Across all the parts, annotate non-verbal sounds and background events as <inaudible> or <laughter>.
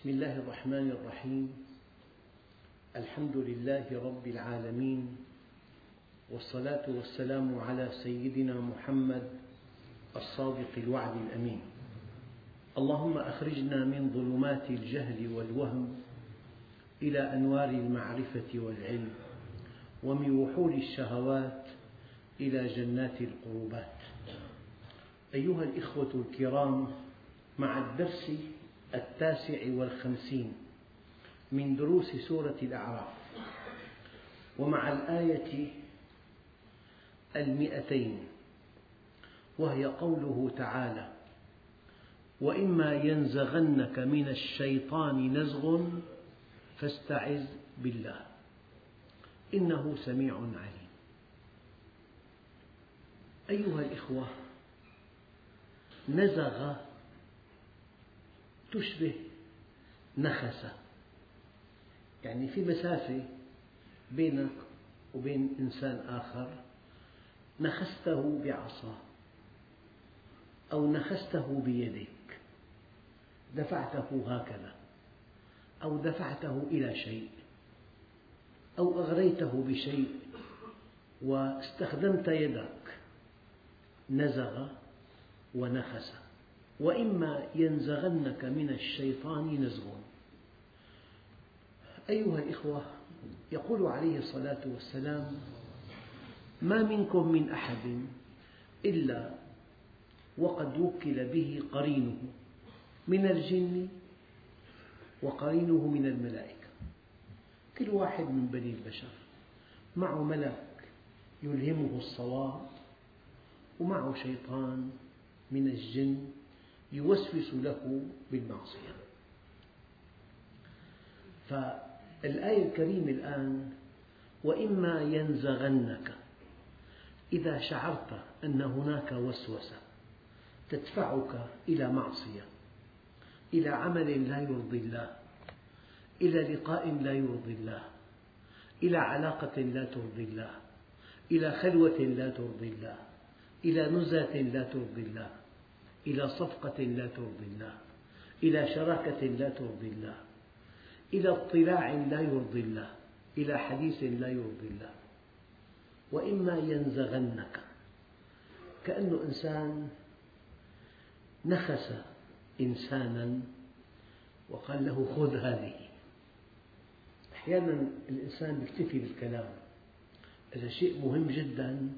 بسم الله الرحمن الرحيم. الحمد لله رب العالمين والصلاة والسلام على سيدنا محمد الصادق الوعد الأمين. اللهم أخرجنا من ظلمات الجهل والوهم إلى أنوار المعرفة والعلم ومن وحول الشهوات إلى جنات القربات. أيها الإخوة الكرام مع الدرس التاسع والخمسين من دروس سورة الأعراف ومع الآية المئتين وهي قوله تعالى وإما ينزغنك من الشيطان نزغ فاستعذ بالله إنه سميع عليم. أيها الإخوة نزغ تشبه نخس يعني في مسافة بينك وبين إنسان آخر نخسته بعصا أو نخسته بيدك. دفعته هكذا أو دفعته إلى شيء أو أغريته بشيء واستخدمت يدك. نزغ ونخس. وإما ينزغنك من الشيطان نزغ. أيها الإخوة يقول عليه الصلاة والسلام ما منكم من أحد إلا وقد وكل به قرينه من الجن وقرينه من الملائكة. كل واحد من بني البشر معه ملك يلهمه الصواب ومعه شيطان من الجن يوسوس له بالمعصية. فالآية الكريمة الآن وإما ينزغنك إذا شعرت أن هناك وسوسة تدفعك إلى معصية إلى عمل لا يرضي الله إلى لقاء لا يرضي الله إلى علاقة لا ترضي الله إلى خلوة لا ترضي الله إلى نزهة لا ترضي الله. إلى صفقة لا ترضي الله إلى شراكة لا ترضي الله إلى اطلاع لا يرضي الله إلى حديث لا يرضي الله. وإما ينزغنك كأنه إنسان نخس إنسانا وقال له خذ هذه. أحيانا الإنسان يكتفي بالكلام إذا شيء مهم جدا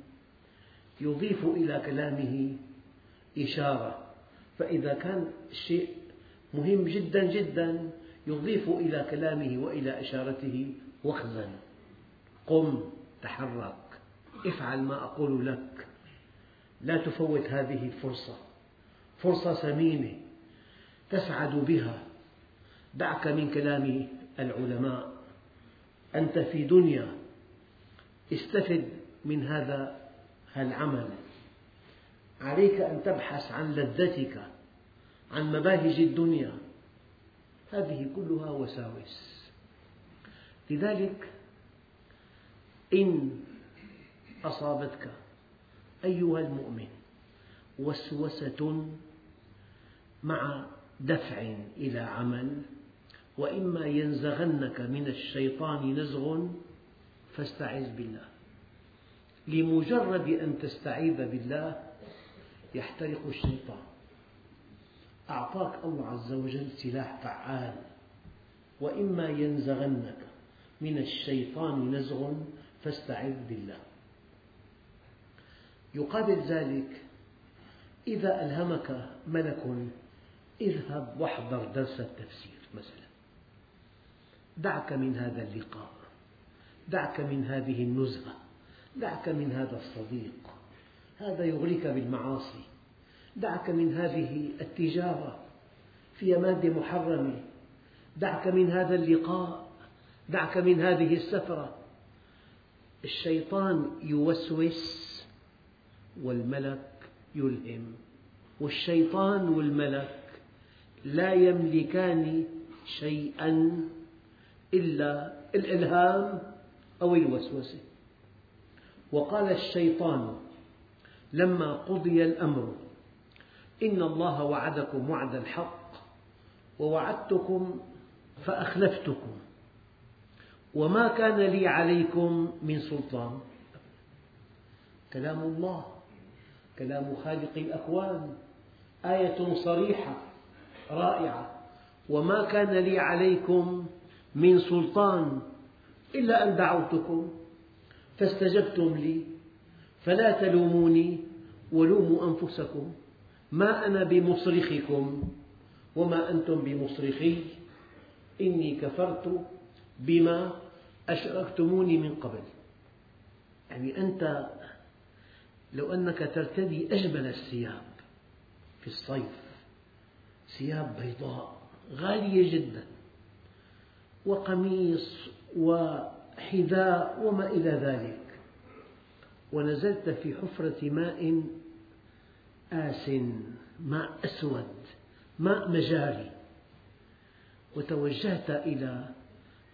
يضيف إلى كلامه إشارة. فإذا كان الشيء مهم جدا جدا يضيف إلى كلامه وإلى إشارته. وخزا قم. تحرك. افعل ما أقول لك. لا تفوت هذه الفرصة. فرصة ثمينة تسعد بها. دعك من كلام العلماء. أنت في دنيا. استفد من هذا العمل. عليك أن تبحث عن لذتك عن مباهج الدنيا. هذه كلها وساوس. لذلك إن أصابتك أيها المؤمن وسوسة مع دفع إلى عمل وإما ينزغنك من الشيطان نزغ فاستعذ بالله. لمجرد أن تستعيذ بالله يحترق الشيطان. أعطاك الله عز وجل سلاح فعال. وإما ينزغنك من الشيطان نزغ فاستعذ بالله. يقابل ذلك إذا ألهمك ملك اذهب واحضر درس التفسير مثلا. دعك من هذا اللقاء. دعك من هذه النزهة دعك من هذا الصديق. هذا يغريك بالمعاصي. دعك من هذه التجارة فيها مادة محرمة دعك من هذا اللقاء. دعك من هذه السفرة. الشيطان يوسوس والملك يلهم. والشيطان والملك لا يملكان شيئا إلا الإلهام أو الوسوسة. وقال الشيطان لما قضي الأمر. إن الله وعدكم وعد الحق ووعدتكم فأخلفتكم. وما كان لي عليكم من سلطان. كلام الله كلام خالق الأكوان. آية صريحة رائعة. وما كان لي عليكم من سلطان إلا أن دعوتكم فاستجبتم لي. فلا تلوموني ولوموا أنفسكم. ما أنا بمصرخكم وما أنتم بمصرخي. إني كفرت بما أشركتموني من قبل. يعني أنت لو أنك ترتدي أجمل الثياب في الصيف ثياب بيضاء غالية جدا وقميص وحذاء وما إلى ذلك. ونزلت في حفرة ماء آس ماء أسود ماء مجاري وتوجهت إلى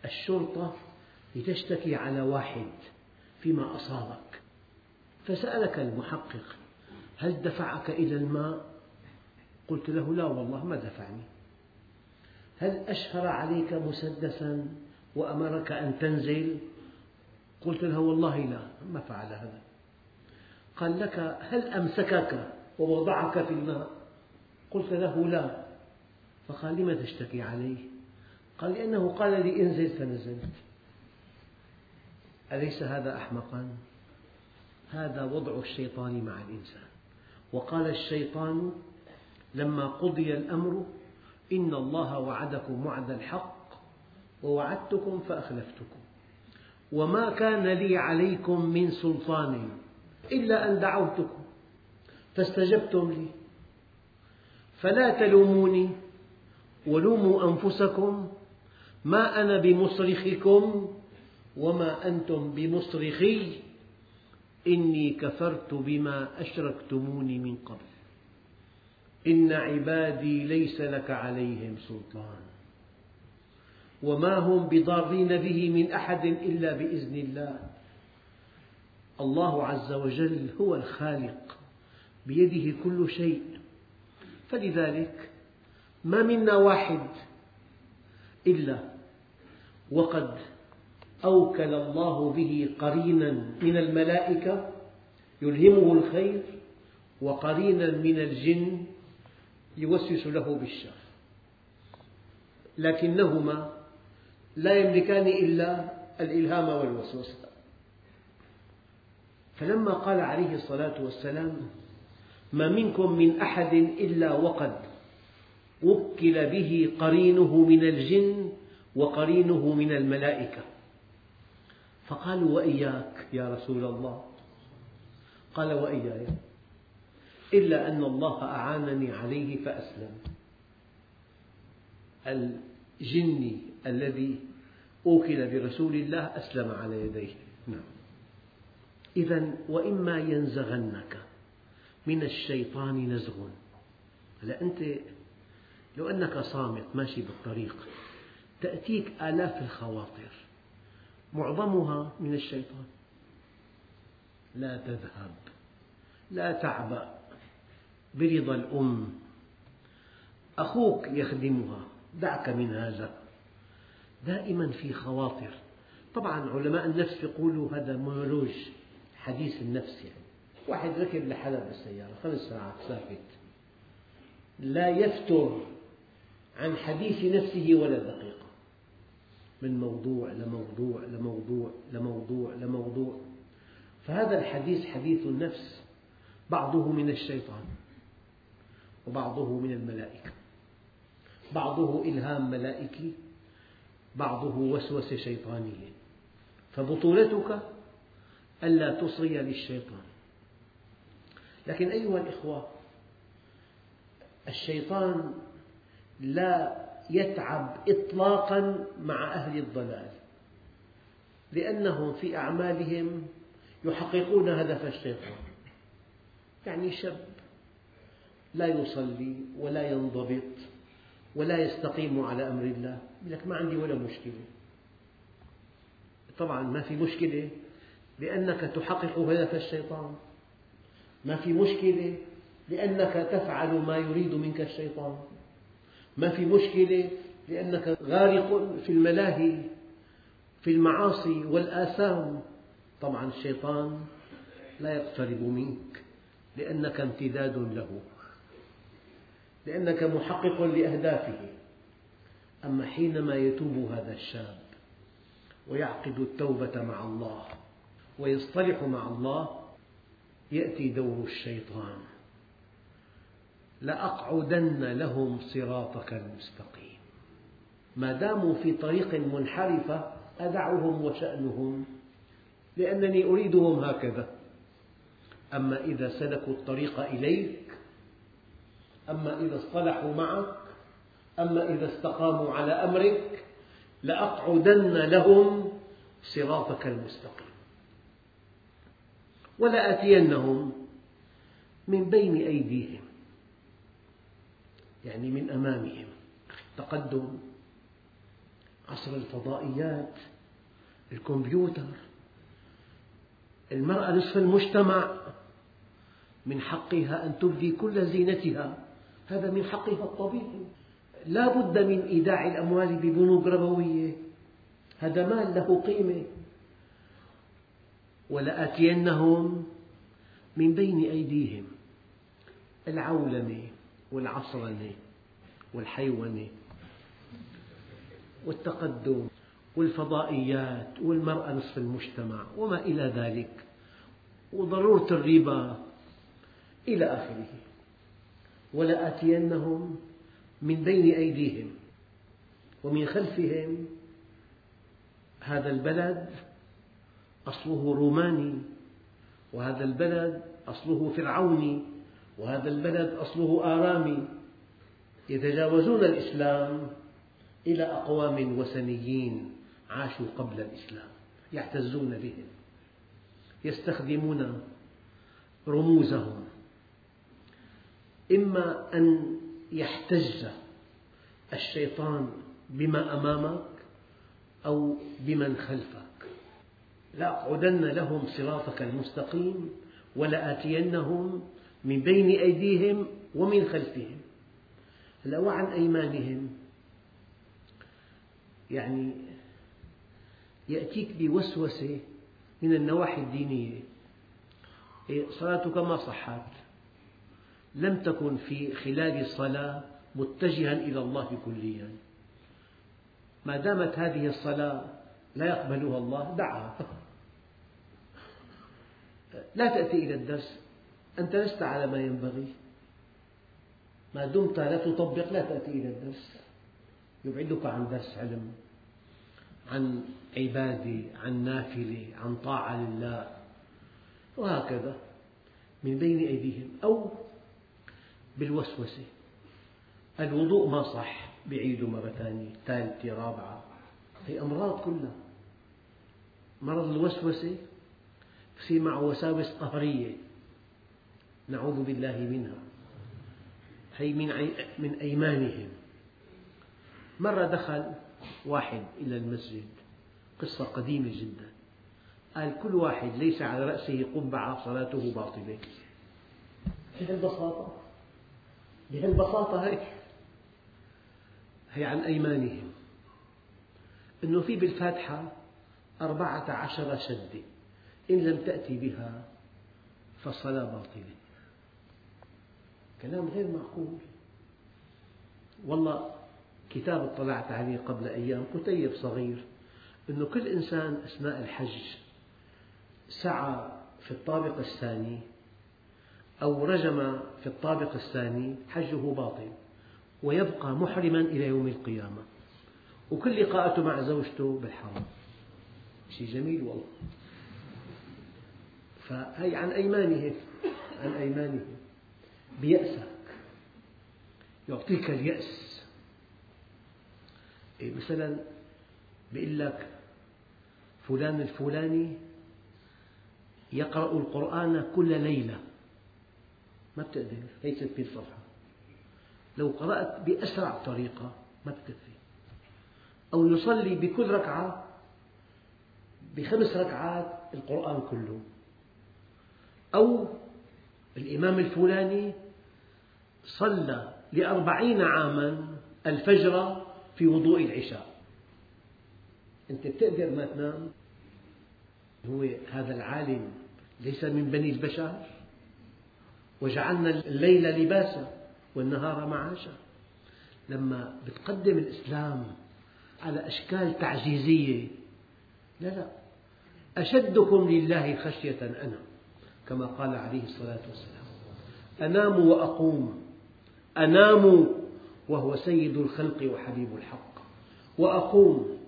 الشرطة لتشتكي على واحد فيما أصابك فسألك المحقق هل دفعك إلى الماء؟ قلت له لا والله ما دفعني هل أشهر عليك مسدسا وأمرك أن تنزل؟ قلت له والله لا ما فعل هذا قال لك هل أمسكك ووضعك في الماء؟ قلت له لا فقال لم تشتكي عليه؟ قال لأنه قال لي انزل فنزلت أليس هذا أحمقا؟ هذا وضع الشيطان مع الإنسان وقال الشيطان لما قضي الأمر إن الله وعدكم وعد الحق ووعدتكم فأخلفتكم وما كان لي عليكم من سلطان إلا أن دعوتكم فاستجبتم لي. فلا تلوموني ولوموا أنفسكم ما أنا بمصرخكم وما أنتم بمصرخي. إني كفرت بما أشركتموني من قبل. إن عبادي ليس لك عليهم سلطان. وما هم بضارين به من أحد إلا بإذن الله. الله عز وجل هو الخالق بيده كل شيء. فلذلك ما منا واحد إلا وقد أوكل الله به قرينا من الملائكة يلهمه الخير وقرينا من الجن يوسوس له بالشر. لكنهما لا يملكان إلا الإلهام والوسوسة. فلما قال عليه الصلاة والسلام ما منكم من أحد إلا وقد وكل به قرينه من الجن وقرينه من الملائكة. فقالوا وإياك يا رسول الله. قال وإياي إلا أن الله أعانني عليه فأسلم. الجني الذي أوكل برسول الله أسلم على يديه. نعم. إذا وإما ينزغنك. من الشيطان نزغ. هلا أنت لو أنك صامت ماشي بالطريق تأتيك آلاف الخواطر معظمها من الشيطان. لا تذهب لا تعبأ برضا الأم. أخوك يخدمها دعك من هذا. دائما في خواطر. طبعا علماء النفس يقولوا هذا مونولوج حديث النفس يعني. واحد ركب لحالة بالسيارة خمس ساعات ساكت. لا يفتر عن حديث نفسه ولا دقيقة. من موضوع لموضوع لموضوع لموضوع لموضوع. فهذا الحديث حديث النفس بعضه من الشيطان وبعضه من الملائكة. بعضه إلهام ملائكي بعضه وسوسة شيطانية. فبطولتك ألا تصغي للشيطان. لكن أيها الإخوة الشيطان لا يتعب إطلاقا مع أهل الضلال لأنهم في أعمالهم يحققون هدف الشيطان. يعني شاب لا يصلي ولا ينضبط ولا يستقيم على أمر الله يقول لك ما عندي ولا مشكلة. طبعا ما في مشكلة لأنك تحقق هدف الشيطان. ما في مشكلة لأنك تفعل ما يريد منك الشيطان. ما في مشكلة لأنك غارق في الملاهي في المعاصي والآثام. طبعا الشيطان لا يقترب منك لأنك امتداد له لأنك محقق لأهدافه. أما حينما يتوب هذا الشاب ويعقد التوبة مع الله ويصطلح مع الله يأتي دور الشيطان. لأقعدن لهم صراطك المستقيم. ما داموا في طريق منحرفة أدعهم وشأنهم لأنني أريدهم هكذا. أما إذا سلكوا الطريق إليك أما إذا اصطلحوا معك أما إذا استقاموا على أمرك لأقعدن لهم صراطك المستقيم. ولآتينهم من بين أيديهم يعني من أمامهم. تقدم عصر الفضائيات الكمبيوتر المرأة نصف المجتمع من حقها أن تبدي كل زينتها. هذا من حقها الطبيعي. لا بد من إيداع الأموال ببنوك ربوية. هذا مال له قيمة. ولآتينهم من بين أيديهم. العولمة والعصرنة والحيونة والتقدم والفضائيات والمرأة نصف المجتمع وما إلى ذلك وضرورة الربا إلى آخره. ولآتينهم من بين أيديهم ومن خلفهم هذا البلد أصله روماني وهذا البلد أصله فرعوني وهذا البلد أصله آرامي. يتجاوزون الإسلام إلى أقوام وثنيين عاشوا قبل الإسلام يعتزون بهم يستخدمون رموزهم. إما أن يحتج الشيطان بما أمامك أو بمن خلفك. لأقعدن لهم صراطك المستقيم ولآتينهم من بين أيديهم ومن خلفهم. هلا وعن أيمانهم. يعني يأتيك بوسوسة من النواحي الدينية. إيه، صلاتك ما صحت. لم تكن في خلال الصلاة متجها إلى الله كليا. ما دامت هذه الصلاة لا يقبلها الله دعها. لا تأتي إلى الدرس. أنت لست على ما ينبغي. ما دمت لا تطبق لا تأتي إلى الدرس. يبعدك عن درس علم عن عبادة عن نافلة عن طاعة لله. وهكذا. من بين أيديهم. أو بالوسوسة. الوضوء ما صح. بعيده مرة ثانية. ثالثة رابعة. هي أمراض كلها. مرض الوسوسة يصير معه وساوس قهرية. نعوذ بالله منها. هي من من أيمانهم. مرة دخل واحد إلى المسجد. قصة قديمة جدا. قال كل واحد ليس على رأسه قبعة صلاته باطلة. بهالبساطة بهالبساطة هيك هي عن أيمانهم. أنه في بالفاتحة أربعة عشر شدة. إن لم تأتي بها فالصلاة باطلة كلام غير معقول. والله كتاب اطلعت عليه قبل أيام كتيب صغير أنه كل إنسان أثناء الحج سعى في الطابق الثاني أو رجم في الطابق الثاني حجه باطل ويبقى محرما إلى يوم القيامة. وكل لقاءته مع زوجته بالحرم شيء جميل والله. فهي عن أيمانهم عن أيمانهم بيأسك. يعطيك اليأس. إيه مثلا بيقول لك فلان الفلاني يقرأ القرآن كل ليلة. ما بتقدر. هي 600 صفحة لو قرأت بأسرع طريقة ما بتكفي. أو يصلي بكل ركعة بخمس ركعات القرآن كله. أو الإمام الفلاني صلى لأربعين عاما الفجر في وضوء العشاء. أنت بتقدر ما تنام؟ هو هذا العالم ليس من بني البشر. وجعلنا الليل لباسا والنهار معاشا. لما بتقدم الإسلام على أشكال تعجيزية لا لا. أشدكم لله خشية أنا كما قال عليه الصلاة والسلام. أنام وأقوم. أنام وهو سيد الخلق وحبيب الحق. وأقوم.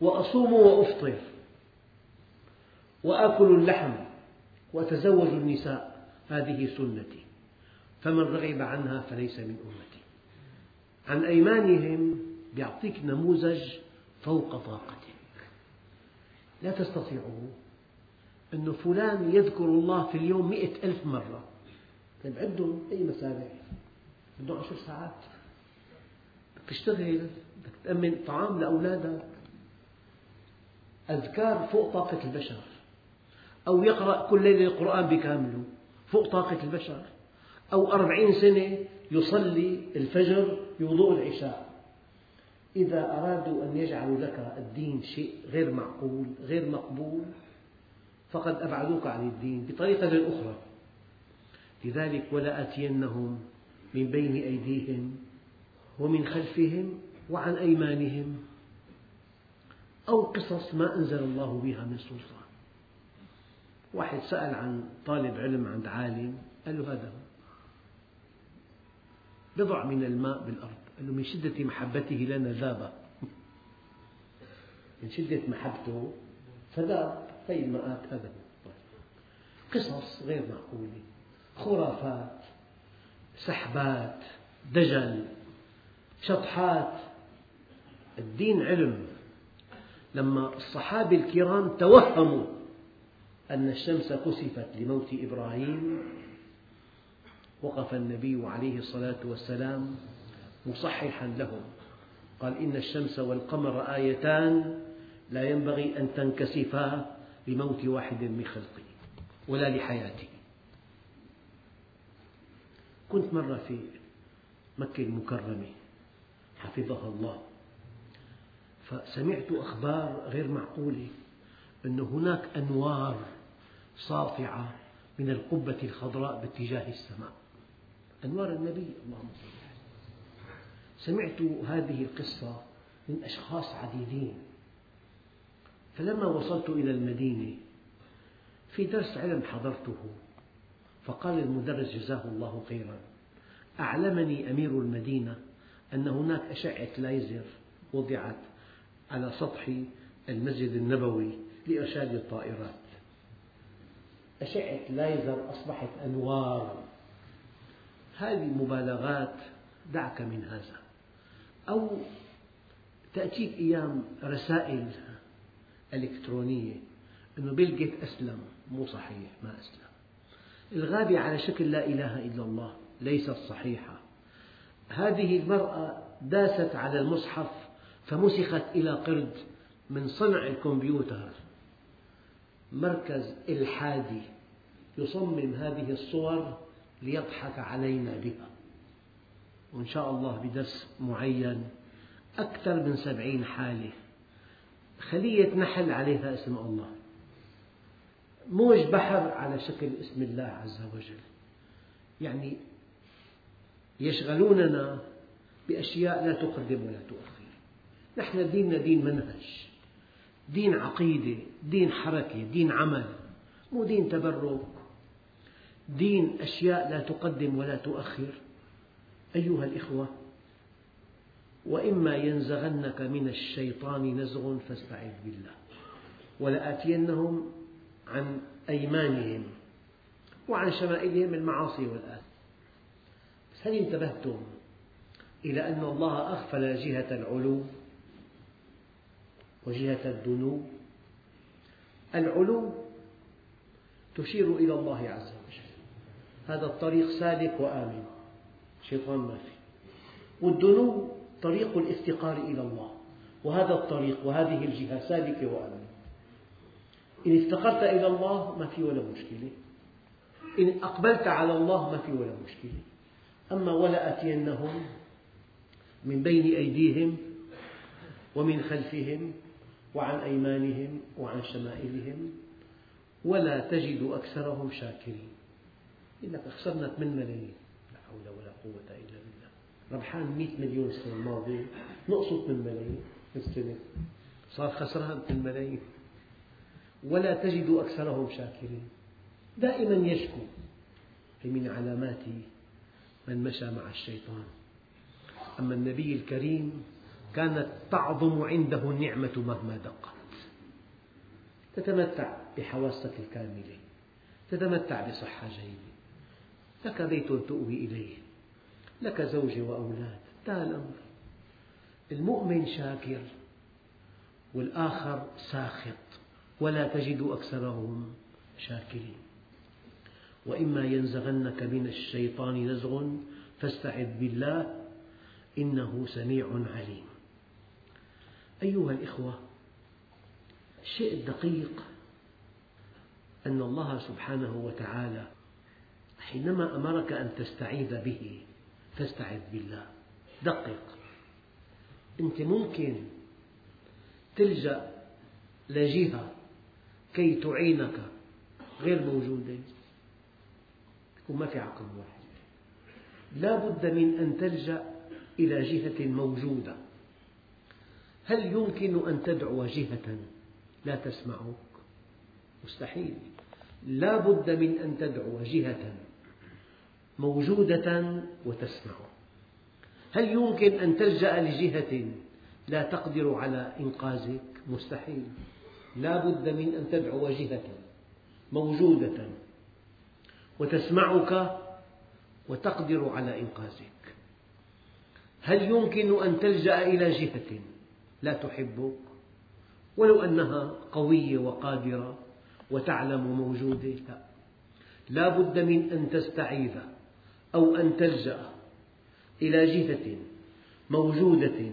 وأصوم وأفطر. وآكل اللحم. وأتزوج النساء. هذه سنتي. فمن رغب عنها فليس من أمتي. عن أيمانهم يعطيك نموذج فوق طاقتك. لا تستطيعه أن فلان يذكر الله في اليوم مئة ألف مرة. طيب عدهم أي مسابع بدهم عشر ساعات. تشتغل تأمن طعام لأولادك. أذكار فوق طاقة البشر. أو يقرأ كل ليلة القرآن بكامله فوق طاقة البشر. أو أربعين سنة يصلي الفجر بوضوء العشاء. إذا أرادوا أن يجعلوا لك الدين شيء غير معقول غير مقبول فقد أبعدوك عن الدين بطريقة أخرى. لذلك ولآتينهم من بين أيديهم ومن خلفهم وعن أيمانهم أو قصص ما أنزل الله بها من سلطان. واحد سأل عن طالب علم عند عالم قال له هذا بضع من الماء بالأرض. قال له من شدة محبته لنا ذاب <laughs> من شدة محبته فذاب. هي الماءات هذا قصص غير معقولة. خرافات سحبات دجل شطحات. الدين علم. لما الصحابة الكرام توهموا أن الشمس كسفت لموت إبراهيم وقف النبي عليه الصلاة والسلام مصححا لهم. قال إن الشمس والقمر آيتان لا ينبغي أن تنكسفا. لموت واحد من خلقي ولا لحياتي كنت مرة في مكة المكرمة حفظها الله فسمعت أخبار غير معقولة أن هناك أنوار ساطعة من القبة الخضراء باتجاه السماء. أنوار النبي اللهم صل سمعت هذه القصة من أشخاص عديدين. فلما وصلت إلى المدينة في درس علم حضرته فقال المدرس جزاه الله خيرا أعلمني أمير المدينة أن هناك أشعة ليزر وضعت على سطح المسجد النبوي لإرشاد الطائرات. أشعة ليزر أصبحت أنوار. هذه مبالغات دعك من هذا. أو تأتيك أيام رسائل إلكترونية أنه بيل جيت أسلم. مو صحيح ما أسلم. الغابة على شكل لا إله إلا الله ليست صحيحة. هذه المرأة داست على المصحف فمسخت إلى قرد من صنع الكمبيوتر. مركز إلحادي. يصمم هذه الصور ليضحك علينا بها. وإن شاء الله بدرس معين أكثر من سبعين حالة. خلية نحل عليها اسم الله. موج بحر على شكل اسم الله عز وجل. يعني يشغلوننا بأشياء لا تقدم ولا تؤخر. نحن ديننا دين منهج. دين عقيدة دين حركة دين عمل. مو دين تبرك. دين أشياء لا تقدم ولا تؤخر. أيها الإخوة وإما ينزغنك من الشيطان نزغ فاستعذ بالله. ولآتينهم عن أيمانهم وعن شمائلهم المعاصي والآثام بس هل انتبهتم إلى أن الله أغفل جهة العلو وجهة الدنو العلو تشير إلى الله عز وجل. هذا الطريق سالك وآمن. شيطان ما في. والدنو طريق الافتقار إلى الله. وهذا الطريق وهذه الجهة سالكة وآمنة إن افتقرت إلى الله ما في ولا مشكلة. إن أقبلت على الله ما في ولا مشكلة. أما ولا أتينهم من بين أيديهم ومن خلفهم وعن أيمانهم وعن شمائلهم ولا تجد أكثرهم شاكرين. يقول لك خسرنا 8 ملايين. لا حول ولا قوة إلا ربحان 100 مليون السنة الماضية. نقصوا 8 ملايين. السنة صار خسران 8 ملايين. ولا تجد أكثرهم شاكرين. دائما يشكو من علامات من مشى مع الشيطان. أما النبي الكريم كانت تعظم عنده النعمة مهما دقت. تتمتع بحواسك الكاملة. تتمتع بصحة جيدة. لك بيت تؤوي إليه. لك زوجة وأولاد انتهى الأمر. المؤمن شاكر والآخر ساخط ولا تجد أكثرهم شاكرين. وإما ينزغنك من الشيطان نزغ فاستعذ بالله إنه سميع عليم. أيها الإخوة الشيء الدقيق أن الله سبحانه وتعالى حينما أمرك أن تستعيذ به فاستعذ بالله. دقق. أنت ممكن تلجأ لجهة كي تعينك غير موجودة. يكون ما في عقل واحد. لا بد من أن تلجأ إلى جهة موجودة. هل يمكن أن تدعو جهة لا تسمعك؟ مستحيل. لا بد من أن تدعو جهة موجودة وتسمع. هل يمكن أن تلجأ لجهة لا تقدر على إنقاذك؟ مستحيل. لا بد من أن تدعو جهة موجودة وتسمعك وتقدر على إنقاذك. هل يمكن أن تلجأ إلى جهة لا تحبك؟ ولو أنها قوية وقادرة وتعلم موجودة لا. لا بد من أن تستعيذ. أو أن تلجأ إلى جهة موجودة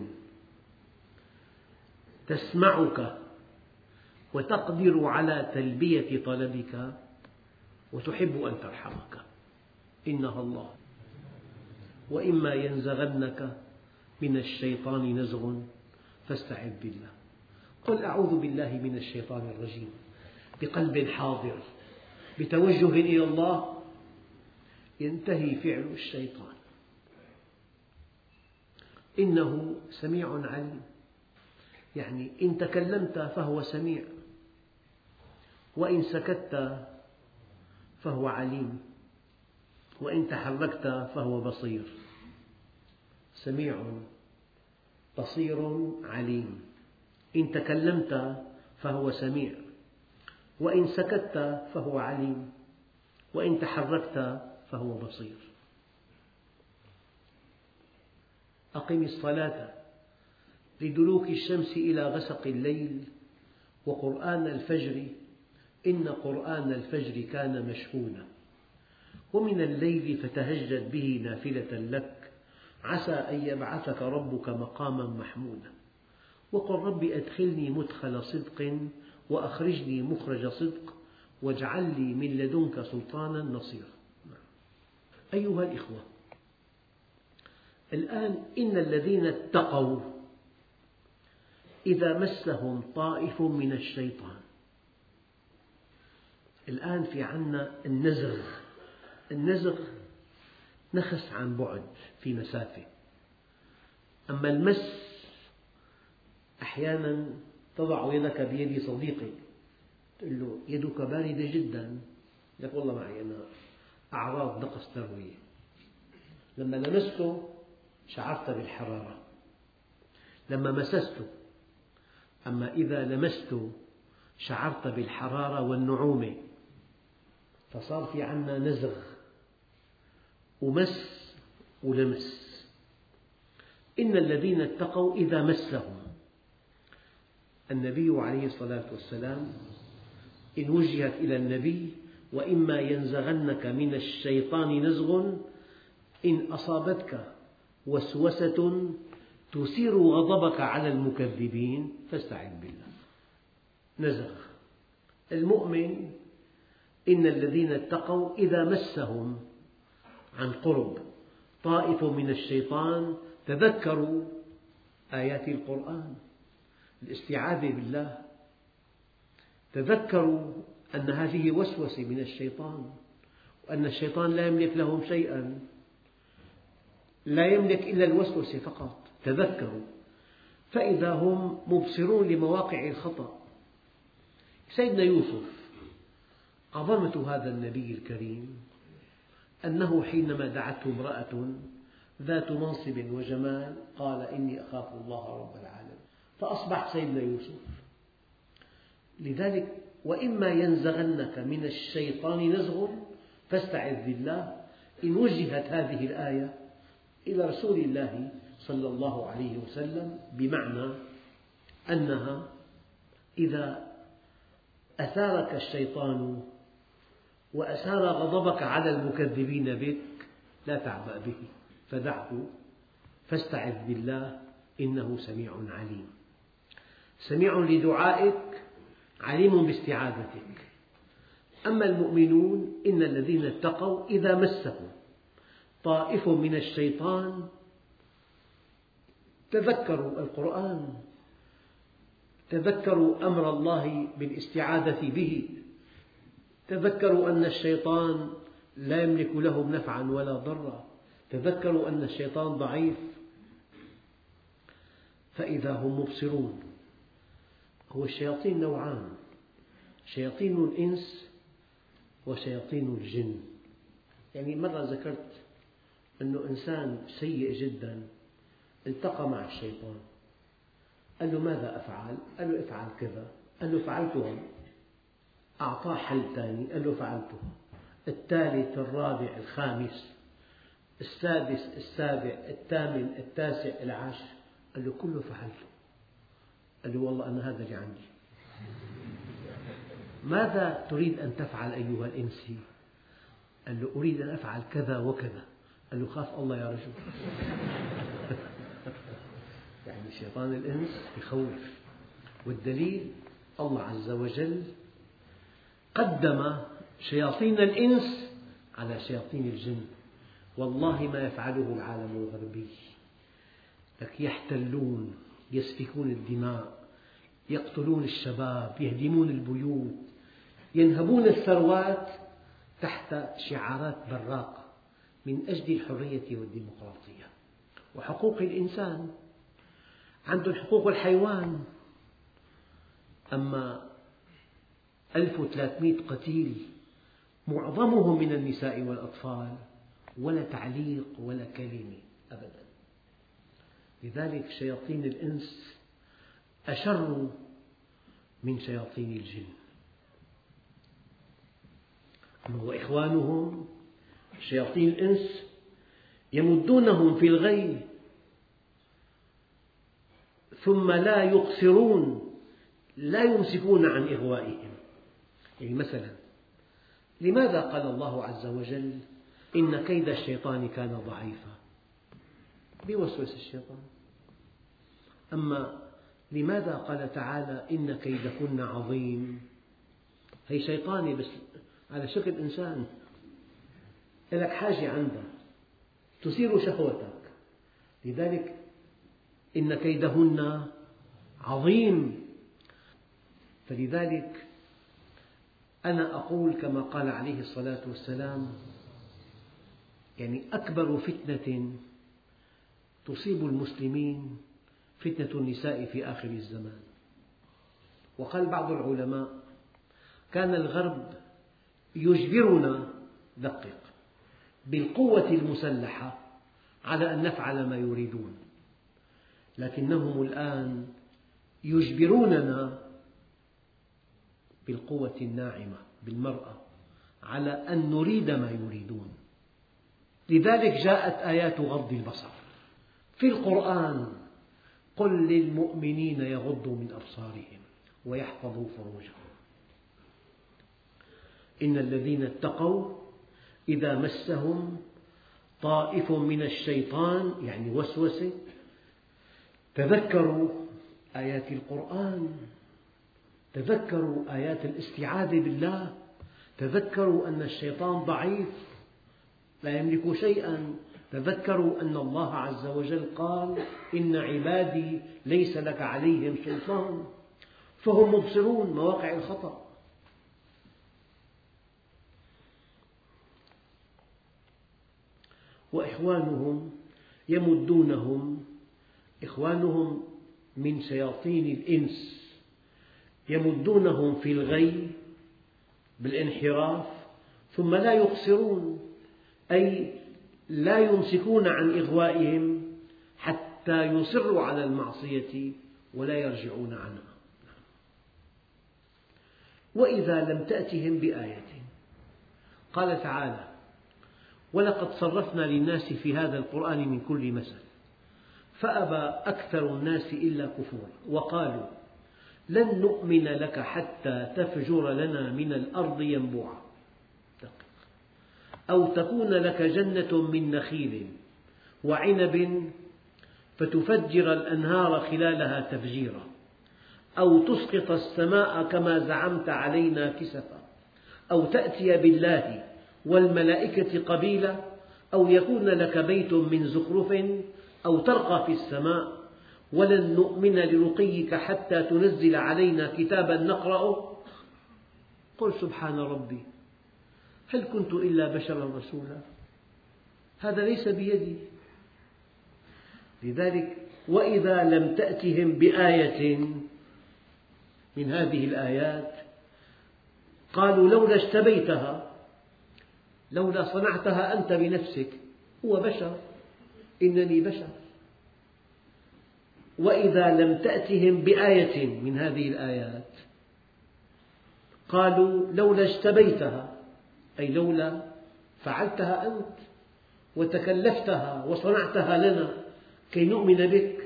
تسمعك وتقدر على تلبية طلبك وتحب أن ترحمك. إنها الله. وإما ينزغنك من الشيطان نزغ فاستعذ بالله. قل أعوذ بالله من الشيطان الرجيم. بقلب حاضر بتوجه إلى الله ينتهي فعل الشيطان. إنه سميع عليم. يعني إن تكلمت فهو سميع. وإن سكت فهو عليم. وإن تحركت فهو بصير. سميع بصير عليم. إن تكلمت فهو سميع. وإن سكت فهو عليم. وإن تحركت فهو بصير. أقم الصلاة لدلوك الشمس إلى غسق الليل وقرآن الفجر إن قرآن الفجر كان مشهودا ومن الليل فتهجد به نافلة لك عسى أن يبعثك ربك مقاما محمودا. وقل رب أدخلني مدخل صدق وأخرجني مخرج صدق واجعل لي من لدنك سلطانا نصيرا. أيها الإخوة الآن إن الذين اتقوا إذا مسهم طائف من الشيطان. الآن في عنا النزغ. النزغ نخس عن بعد في مسافة. أما المس أحيانا تضع يدك بيد صديقك تقول له يدك باردة جدا. لك والله معي أنا أعراض نقص تروية لما لمسته شعرت بالحرارة. لما مسسته أما إذا لمسته شعرت بالحرارة والنعومة. فصار في عنا نزغ. ومس ولمس. إن الذين اتقوا إذا مسهم. النبي عليه الصلاة والسلام إن وجهت إلى النبي وإما ينزغنك من الشيطان نزغ إن أصابتك وسوسة تثير غضبك على المكذبين فاستعذ بالله. نزغ. المؤمن إن الذين اتقوا إذا مسهم عن قرب طائف من الشيطان تذكروا آيات القرآن. الاستعاذة بالله. تذكروا أن هذه وسوسة من الشيطان وأن الشيطان لا يملك لهم شيئا لا يملك إلا الوسوسة فقط. تذكروا. فإذا هم مبصرون لمواقع الخطأ. سيدنا يوسف عظمة هذا النبي الكريم أنه حينما دعته امرأة ذات منصب وجمال قال إني أخاف الله رب العالمين. فأصبح سيدنا يوسف. لذلك وإما ينزغنك من الشيطان نزغ فاستعذ بالله. إن وجهت هذه الآية إلى رسول الله صلى الله عليه وسلم بمعنى أنها إذا أثارك الشيطان وأثار غضبك على المكذبين بك لا تعبأ به. فدعه فاستعذ بالله إنه سميع عليم. سميع لدعائك عليم باستعاذتك. أما المؤمنون إن الذين اتقوا إذا مسهم. طائف من الشيطان. تذكروا القرآن. تذكروا أمر الله بالاستعاذة به. تذكروا أن الشيطان لا يملك لهم نفعا ولا ضرا. تذكروا أن الشيطان ضعيف. فإذا هم مبصرون. هو الشياطين نوعان شياطين الإنس وشياطين الجن. يعني مرة ذكرت أنه إنسان سيء جدا التقى مع الشيطان. قال له ماذا أفعل؟ قال له افعل كذا. قال له فعلتها أعطاه حل ثاني قال له فعلتها الثالث الرابع الخامس السادس السابع الثامن التاسع العاشر. قال له كله فعلته. قال له والله أنا هذا اللي عندي. ماذا تريد أن تفعل أيها الإنسي قال له أريد أن أفعل كذا وكذا. قال له خاف الله يا رجل. <laughs> يعني شيطان الإنس يخوف. والدليل الله عز وجل قدم شياطين الإنس على شياطين الجن. والله ما يفعله العالم الغربي. لك يحتلون. يسفكون الدماء يقتلون الشباب يهدمون البيوت ينهبون الثروات تحت شعارات براقة من أجل الحرية والديمقراطية. وحقوق الإنسان عندهم حقوق الحيوان أما 1300 قتيل معظمهم من النساء والأطفال ولا تعليق ولا كلمة أبدا. لذلك شياطين الإنس أشر من شياطين الجن. وإخوانهم شياطين الإنس يمدونهم في الغي ثم لا يقصرون لا يمسكون عن إغوائهم يعني مثلا لماذا قال الله عز وجل إن كيد الشيطان كان ضعيفا؟ بوسوس الشيطان. أما لماذا قال تعالى إن كيدكن عظيم؟ هي شيطاني بس على شكل إنسان لك حاجة عنده تثير شهوتك. لذلك إن كيدهن عظيم. فلذلك أنا أقول كما قال عليه الصلاة والسلام يعني أكبر فتنة تصيب المسلمين فتنة النساء في آخر الزمان. وقال بعض العلماء كان الغرب يجبرنا دقق بالقوة المسلحة على أن نفعل ما يريدون لكنهم الآن يجبروننا بالقوة الناعمة بالمرأة على أن نريد ما يريدون. لذلك جاءت آيات غض البصر. في القرآن. قل للمؤمنين يغضوا من أبصارهم ويحفظوا فروجهم. إن الذين اتقوا إذا مسهم طائف من الشيطان يعني وسوسة تذكروا آيات القرآن تذكروا آيات الاستعاذة بالله تذكروا أن الشيطان ضعيف لا يملك شيئا. تذكروا أن الله عز وجل قال إن عبادي ليس لك عليهم سلطان فهم مبصرون مواقع الخطأ. وإخوانهم يمدونهم إخوانهم من شياطين الإنس يمدونهم في الغي بالانحراف ثم لا يقصرون أي لا يمسكون عن إغوائهم حتى يصروا على المعصية ولا يرجعون عنها. وإذا لم تأتهم بآية قال تعالى ولقد صرفنا للناس في هذا القرآن من كل مثل فأبى أكثر الناس إلا كفورا وقالوا لن نؤمن لك حتى تفجر لنا من الأرض ينبوعا. أو تكون لك جنة من نخيل وعنب فتفجر الأنهار خلالها تفجيرا أو تسقط السماء كما زعمت علينا كسفا أو تأتي بالله والملائكة قبيلا أو يكون لك بيت من زخرف أو ترقى في السماء ولن نؤمن لرقيك حتى تنزل علينا كتابا نقرأه. قل سبحان ربي. هل كنت إلا بشرا رسولا؟ هذا ليس بيدي. لذلك وإذا لم تأتهم بآية من هذه الآيات قالوا لولا اجتبيتها لولا صنعتها أنت بنفسك هو بشر. إنني بشر. وإذا لم تأتهم بآية من هذه الآيات قالوا لولا اجتبيتها أي لولا فعلتها أنت وتكلفتها وصنعتها لنا كي نؤمن بك.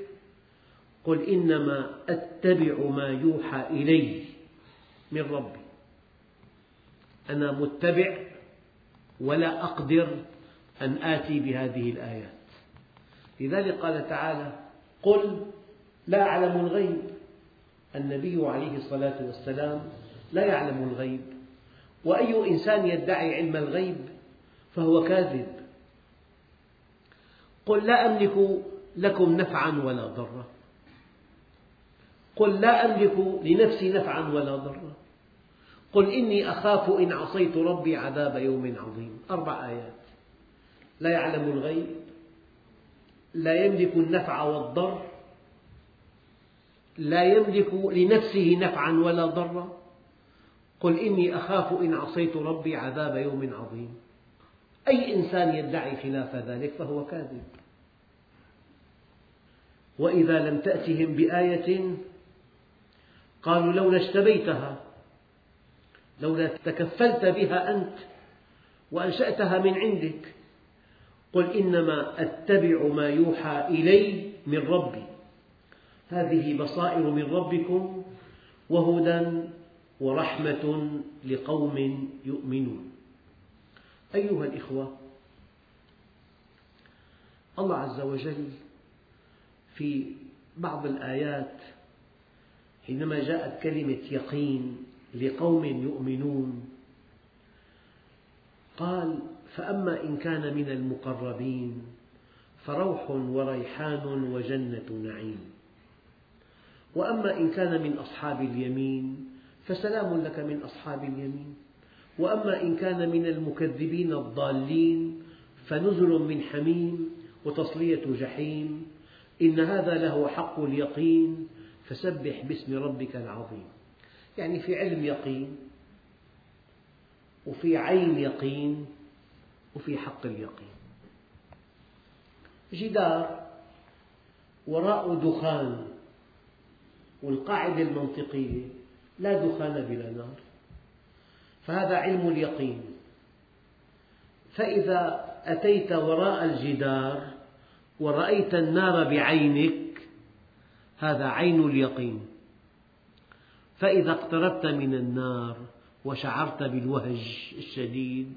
قل إنما أتبع ما يوحى إلي من ربي. أنا متبع ولا أقدر أن آتي بهذه الآيات. لذلك قال تعالى قل لا أعلم الغيب. النبي عليه الصلاة والسلام لا يعلم الغيب. وأي إنسان يدعي علم الغيب فهو كاذب. قل لا أملك لكم نفعا ولا ضرا. قل لا أملك لنفسي نفعا ولا ضرا. قل إني أخاف إن عصيت ربي عذاب يوم عظيم. أربع آيات. لا يعلم الغيب لا يملك النفع والضر لا يملك لنفسه نفعا ولا ضرا. قل إني أخاف إن عصيت ربي عذاب يوم عظيم. أي إنسان يدعي خلاف ذلك فهو كاذب. وإذا لم تأتهم بآية قالوا لولا اشتبيتها لولا تكفلت بها أنت وأنشأتها من عندك قل إنما أتبع ما يوحى إلي من ربي. هذه بصائر من ربكم وهدى ورحمة لقوم يؤمنون. أيها الإخوة الله عز وجل في بعض الآيات حينما جاءت كلمة يقين لقوم يؤمنون قال فأما إن كان من المقربين فروح وريحان وجنة نعيم وأما إن كان من أصحاب اليمين فسلام لك من أصحاب اليمين. وأما إن كان من المكذبين الضالين فنزل من حميم وتصلية جحيم. إن هذا له حق اليقين فسبح باسم ربك العظيم. يعني في علم يقين وفي عين يقين وفي حق اليقين. جدار وراء دخان والقاعدة المنطقية لا دخان بلا نار. فهذا علم اليقين. فإذا أتيت وراء الجدار ورأيت النار بعينك هذا عين اليقين. فإذا اقتربت من النار وشعرت بالوهج الشديد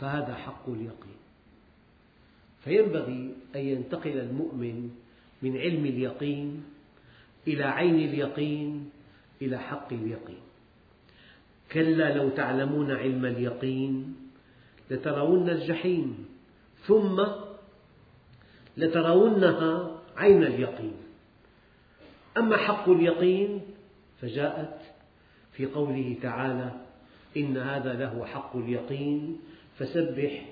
فهذا حق اليقين. فينبغي أن ينتقل المؤمن من علم اليقين إلى عين اليقين إلى حق اليقين. كلا لو تعلمون علم اليقين لترون الجحيم ثم لترونها عين اليقين. أما حق اليقين فجاءت في قوله تعالى إن هذا له حق اليقين فسبح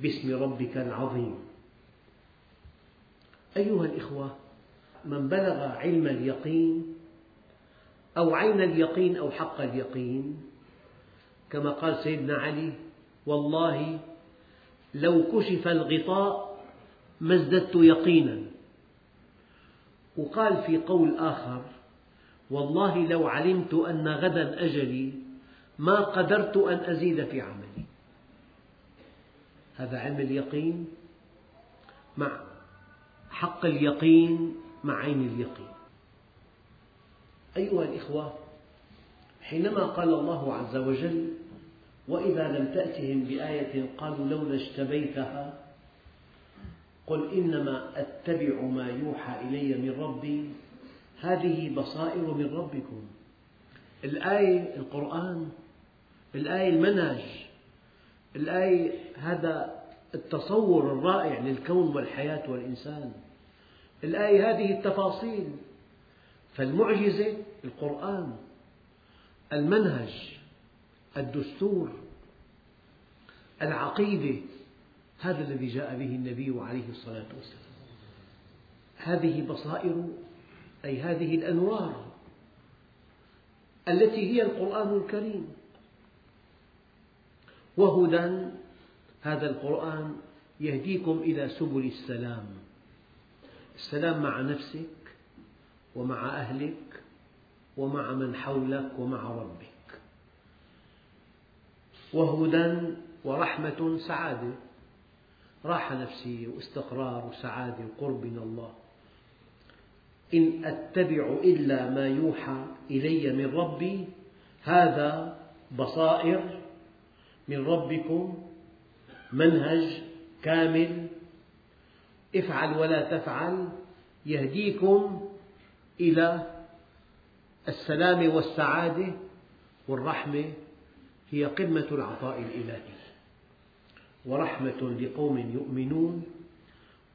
باسم ربك العظيم. أيها الإخوة من بلغ علم اليقين أو عين اليقين أو حق اليقين. كما قال سيدنا علي والله لو كشف الغطاء ما ازددت يقينا. وقال في قول آخر والله لو علمت أن غدا أجلي ما قدرت أن أزيد في عملي. هذا علم اليقين مع حق اليقين مع عين اليقين. أيها الإخوة حينما قال الله عز وجل وإذا لم تأتهم بآية قالوا لولا اجتبيتها قل إنما أتبع ما يوحى إلي من ربي هذه بصائر من ربكم. الآية القرآن الآية المنهج الآية هذا التصور الرائع للكون والحياة والإنسان الآية هذه التفاصيل. فالمعجزة القرآن المنهج الدستور العقيدة هذا الذي جاء به النبي عليه الصلاة والسلام. هذه بصائر أي هذه الأنوار التي هي القرآن الكريم. وهدى هذا القرآن يهديكم إلى سبل السلام. السلام مع نفسك ومع أهلك ومع من حولك ومع ربك. وهدى ورحمة سعادة راحة نفسية واستقرار وسعادة وقرب من الله. إن أتبع إلا ما يوحى إلي من ربي هذا بصائر من ربكم منهج كامل. افعل ولا تفعل يهديكم إلى السلام والسعادة والرحمة هي قمة العطاء الإلهي ورحمة لقوم يؤمنون.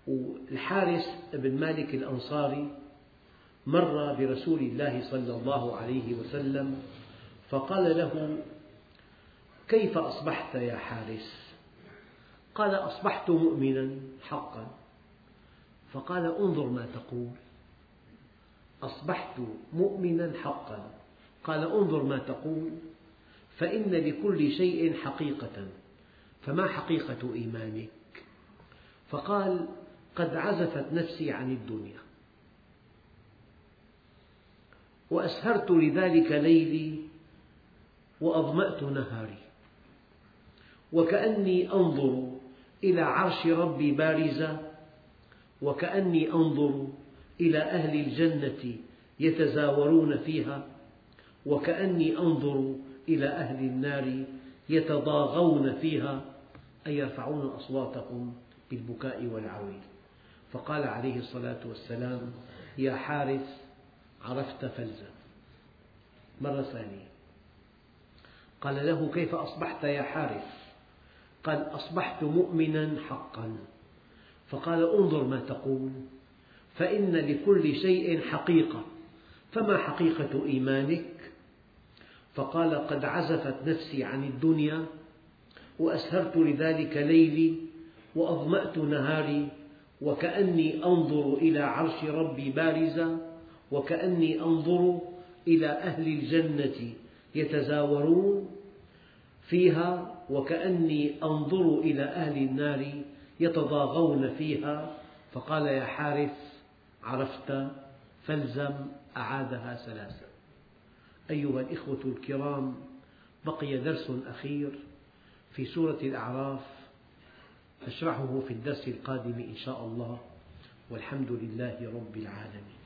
والحارس بن مالك الأنصاري مر برسول الله صلى الله عليه وسلم فقال له كيف أصبحت يا حارس؟ قال أصبحت مؤمنا حقا. فقال انظر ما تقول. أصبحت مؤمنا حقا. قال انظر ما تقول فإن لكل شيء حقيقة فما حقيقة إيمانك؟ فقال قد عزفت نفسي عن الدنيا. وأسهرت لذلك ليلي وأظمأت نهاري. وكأني أنظر إلى عرش ربي بارزة وكأني أنظر إلى أهل الجنة يتزاورون فيها وكأني أنظر إلى أهل النار يتضاغون فيها أي يرفعون أصواتهم بالبكاء والعويل فقال عليه الصلاة والسلام يا حارث عرفت فلزم مرة ثانية. قال له كيف أصبحت يا حارث؟ قال أصبحت مؤمنا حقا. فقال انظر ما تقول. فإن لكل شيء حقيقة. فما حقيقة إيمانك؟ فقال قد عزفت نفسي عن الدنيا وأسهرت لذلك ليلي وأظمأت نهاري وكأني أنظر إلى عرش ربي بارزة وكأني أنظر إلى أهل الجنة يتزاورون فيها وكأني أنظر إلى أهل النار يتضاغون فيها. فقال يا حارث عرفت فالزم أعادها ثلاثا أيها الإخوة الكرام بقي درس أخير في سورة الأعراف. نشرحه في الدرس القادم إن شاء الله. والحمد لله رب العالمين.